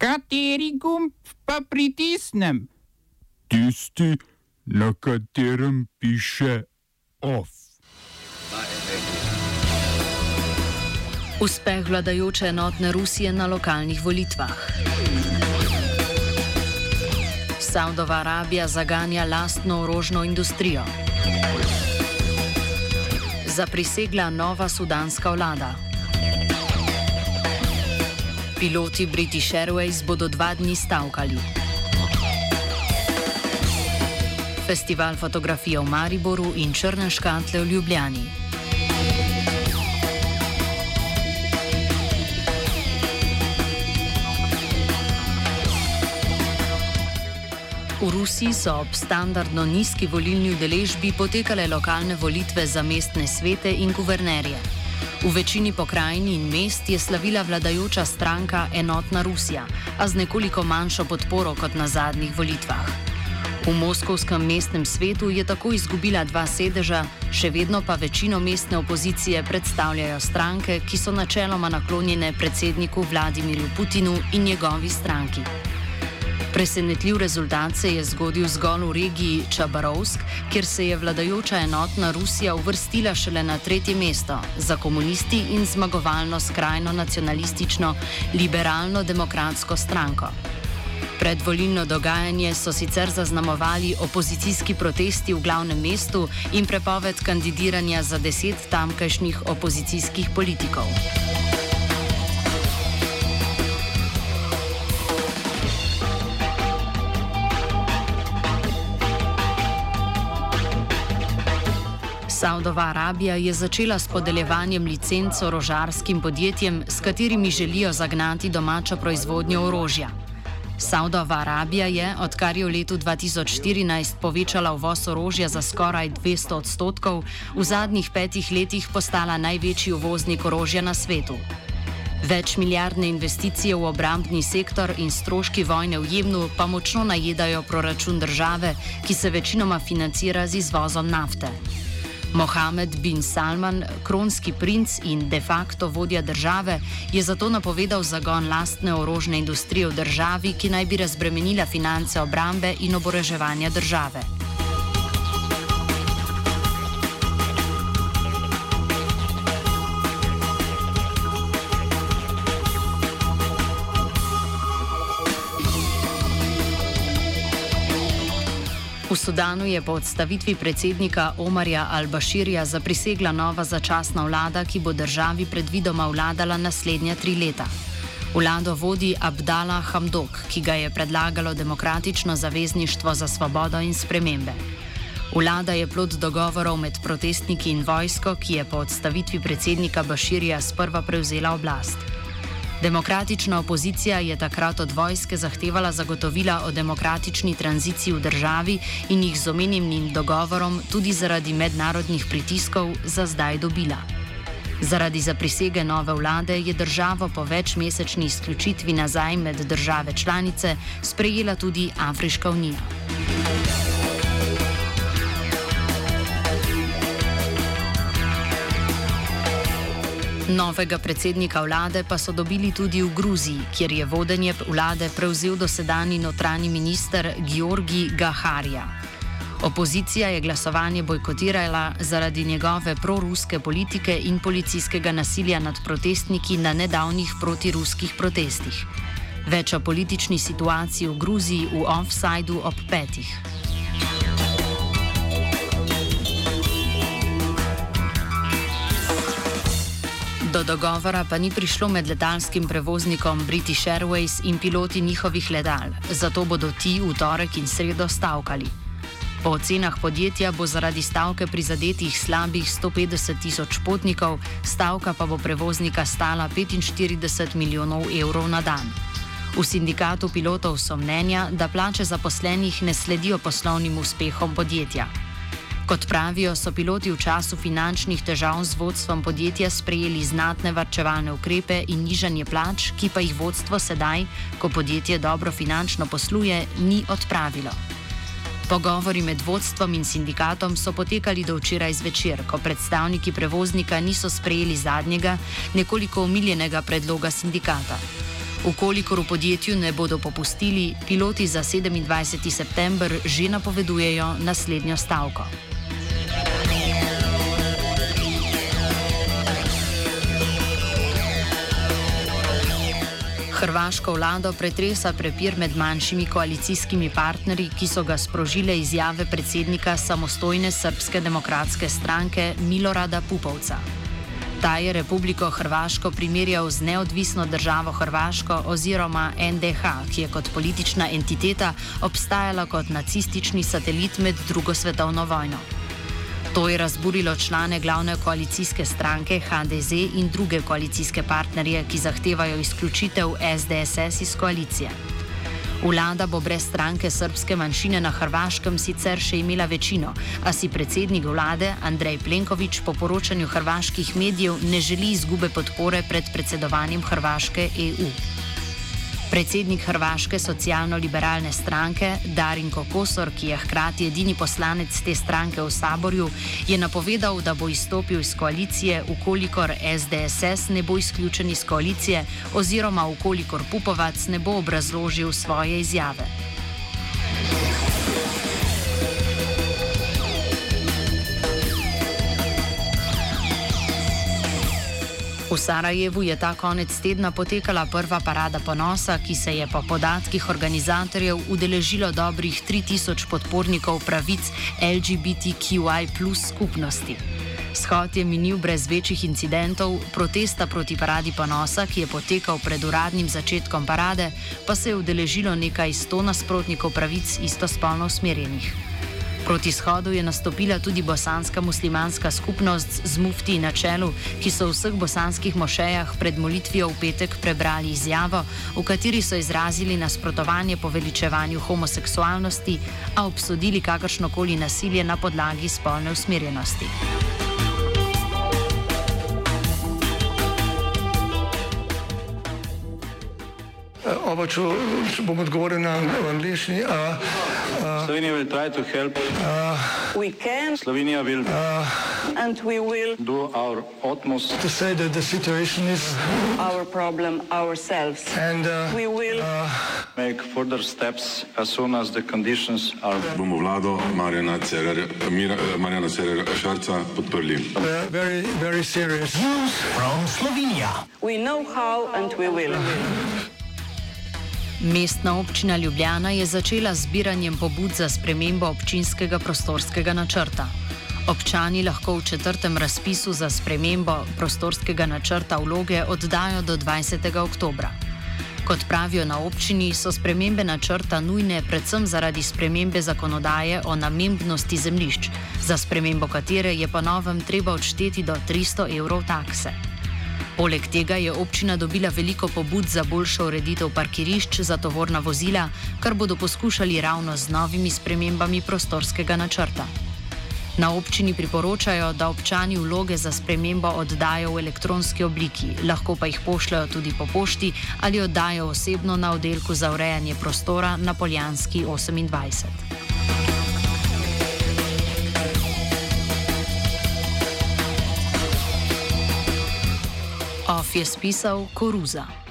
Kateri gumb pa pritisnem? Tisti, na katerem piše OF. Uspeh vladajoče enotne Rusije na lokalnih volitvah. Saudova Arabija zaganja lastno orožno industrijo. Zaprisegla nova sudanska vlada. Piloti British Airways bodo dva dni stavkali. Festival fotografije v Mariboru in Črne škatle v Ljubljani. V Rusiji so ob standardno nizki volilni udeležbi potekale lokalne volitve za mestne svete in guvernerje. V večini pokrajini in mest je slavila vladajoča stranka Enotna Rusija, a z nekoliko manjšo podporo kot na zadnjih volitvah. V Moskovskem mestnem svetu je tako izgubila dva sedeža, še vedno pa večino mestne opozicije predstavljajo stranke, ki so načeloma naklonjene predsedniku Vladimirju Putinu in njegovi stranki. Presenetljiv rezultat se je zgodil zgolj v regiji Čabarovsk, kjer se je vladajoča enotna Rusija uvrstila šele na tretje mesto za komunisti in zmagovalno skrajno nacionalistično liberalno-demokratsko stranko. Predvolilno dogajanje so sicer zaznamovali opozicijski protesti v glavnem mestu in prepoved kandidiranja za deset tamkajšnjih opozicijskih politikov. Saudova Arabija je začela s podeljevanjem licenc orožarskim podjetjem, s katerimi želijo zagnati domačo proizvodnjo orožja. Saudova Arabija je, odkar je v letu 2014 povečala uvoz orožja za skoraj 200 odstotkov, v zadnjih petih letih postala največji uvoznik orožja na svetu. Več milijardne investicije v obrambni sektor in stroški vojne v Jemnu pa močno najedajo proračun države, ki se večinoma financira z izvozom nafte. Mohamed bin Salman, kronski princ in de facto vodja države, je zato napovedal zagon lastne orožne industrije v državi, ki naj bi razbremenila finance obrambe in oboroževanja države. V Sudanu je po odstavitvi predsednika Omarja al-Bashirja zaprisegla nova začasna vlada, ki bo državi predvidoma vladala naslednja tri leta. Vlado vodi Abdala Hamdok, ki ga je predlagalo Demokratično zavezništvo za svobodo in spremembe. Vlada je plod dogovorov med protestniki in vojsko, ki je po odstavitvi predsednika Bashirja sprva prevzela oblast. Demokratična opozicija je takrat od vojske zahtevala zagotovila o demokratični tranziciji v državi in jih z omenjenim dogovorom tudi zaradi mednarodnih pritiskov za zdaj dobila. Zaradi zaprisege nove vlade je državo po večmesečni izključitvi nazaj med države članice sprejela tudi Afriška unija. Novega predsednika vlade pa so dobili tudi v Gruziji, kjer je vodenje vlade prevzel dosedani notranji minister Georgi Gaharja. Opozicija je glasovanje bojkotirala zaradi njegove proruske politike in policijskega nasilja nad protestniki na nedavnih protiruskih protestih. Več o politični situaciji v Gruziji v offsajdu ob petih. Do dogovora pa ni prišlo med letalskim prevoznikom British Airways in piloti njihovih letal, zato bodo ti v torek in sredo stavkali. Po ocenah podjetja bo zaradi stavke prizadetih slabih 150 tisoč potnikov, stavka pa bo prevoznika stala 45 milijonov evrov na dan. V sindikatu pilotov so mnenja, da plače zaposlenih ne sledijo poslovnim uspehom podjetja. Kot pravijo, so piloti v času finančnih težav z vodstvom podjetja sprejeli znatne varčevalne ukrepe in nižanje plač, ki pa jih vodstvo sedaj, ko podjetje dobro finančno posluje, ni odpravilo. Pogovori med vodstvom in sindikatom so potekali do včeraj zvečer, ko predstavniki prevoznika niso sprejeli zadnjega, nekoliko omiljenega predloga sindikata. Ukolikor v podjetju ne bodo popustili, piloti za 27. september že napovedujejo naslednjo stavko. Hrvaško vlado pretresa prepir med manjšimi koalicijskimi partnerji, ki so ga sprožile izjave predsednika samostojne srpske demokratske stranke Milorada Pupovca. Ta je Republiko Hrvaško primerjal z neodvisno državo Hrvaško oziroma NDH, ki je kot politična entiteta obstajala kot nacistični satelit med drugo svetovno vojno. To je razburilo člane glavne koalicijske stranke HDZ in druge koalicijske partnerje, ki zahtevajo izključitev SDSS iz koalicije. Vlada bo brez stranke srpske manjšine na Hrvaškem sicer še imela večino, a si predsednik vlade Andrej Plenković po poročanju hrvaških medijev ne želi izgube podpore pred predsedovanjem Hrvaške EU. Predsednik Hrvaške socialno-liberalne stranke Darinko Kosor, ki je hkrati edini poslanec te stranke v saborju, je napovedal, da bo izstopil iz koalicije, ukolikor SDSS ne bo izključen iz koalicije oziroma ukolikor Pupovac ne bo obrazložil svoje izjave. V Sarajevu je ta konec tedna potekala prva parada ponosa, ki se je po podatkih organizatorjev udeležilo dobrih 3000 podpornikov pravic LGBTQI skupnosti. Shod je minil brez večjih incidentov, protesta proti paradi ponosa, ki je potekal pred uradnim začetkom parade, pa se je udeležilo nekaj sto nasprotnikov pravic istospolno usmerjenih. Proti shodu je nastopila tudi bosanska muslimanska skupnost z mufti na čelu, ki so v vseh bosanskih mošejah pred molitvijo v petek prebrali izjavo, v kateri so izrazili nasprotovanje poveličevanju homoseksualnosti, a obsodili kakršnokoli nasilje na podlagi spolne usmerjenosti. To help. Uh, we can. Slovenia will. Uh, and we will do our utmost to say that the situation is our problem ourselves. And uh, we will uh, make further steps as soon as the conditions are. Bomo vlado Marjana Cererera Šarca podprli. Uh, very, very serious news from Slovenia. We know how and we will. Mestna občina Ljubljana je začela zbiranjem pobud za spremembo občinskega prostorskega načrta. Občani lahko v četrtem razpisu za spremembo prostorskega načrta vloge oddajo do 20. oktobra. Kot pravijo na občini, so spremembe načrta nujne predvsem zaradi spremembe zakonodaje o namembnosti zemljišč, za spremembo katere je po novem treba odšteti do 300 evrov takse. Poleg tega je občina dobila veliko pobud za boljšo ureditev parkirišč za tovorna vozila, kar bodo poskušali ravno z novimi spremembami prostorskega načrta. Na občini priporočajo, da občani vloge za spremembo oddajo v elektronski obliki, lahko pa jih pošljajo tudi po pošti ali oddajo osebno na oddelku za urejanje prostora na Poljanski 28. Of je spisal Koruza.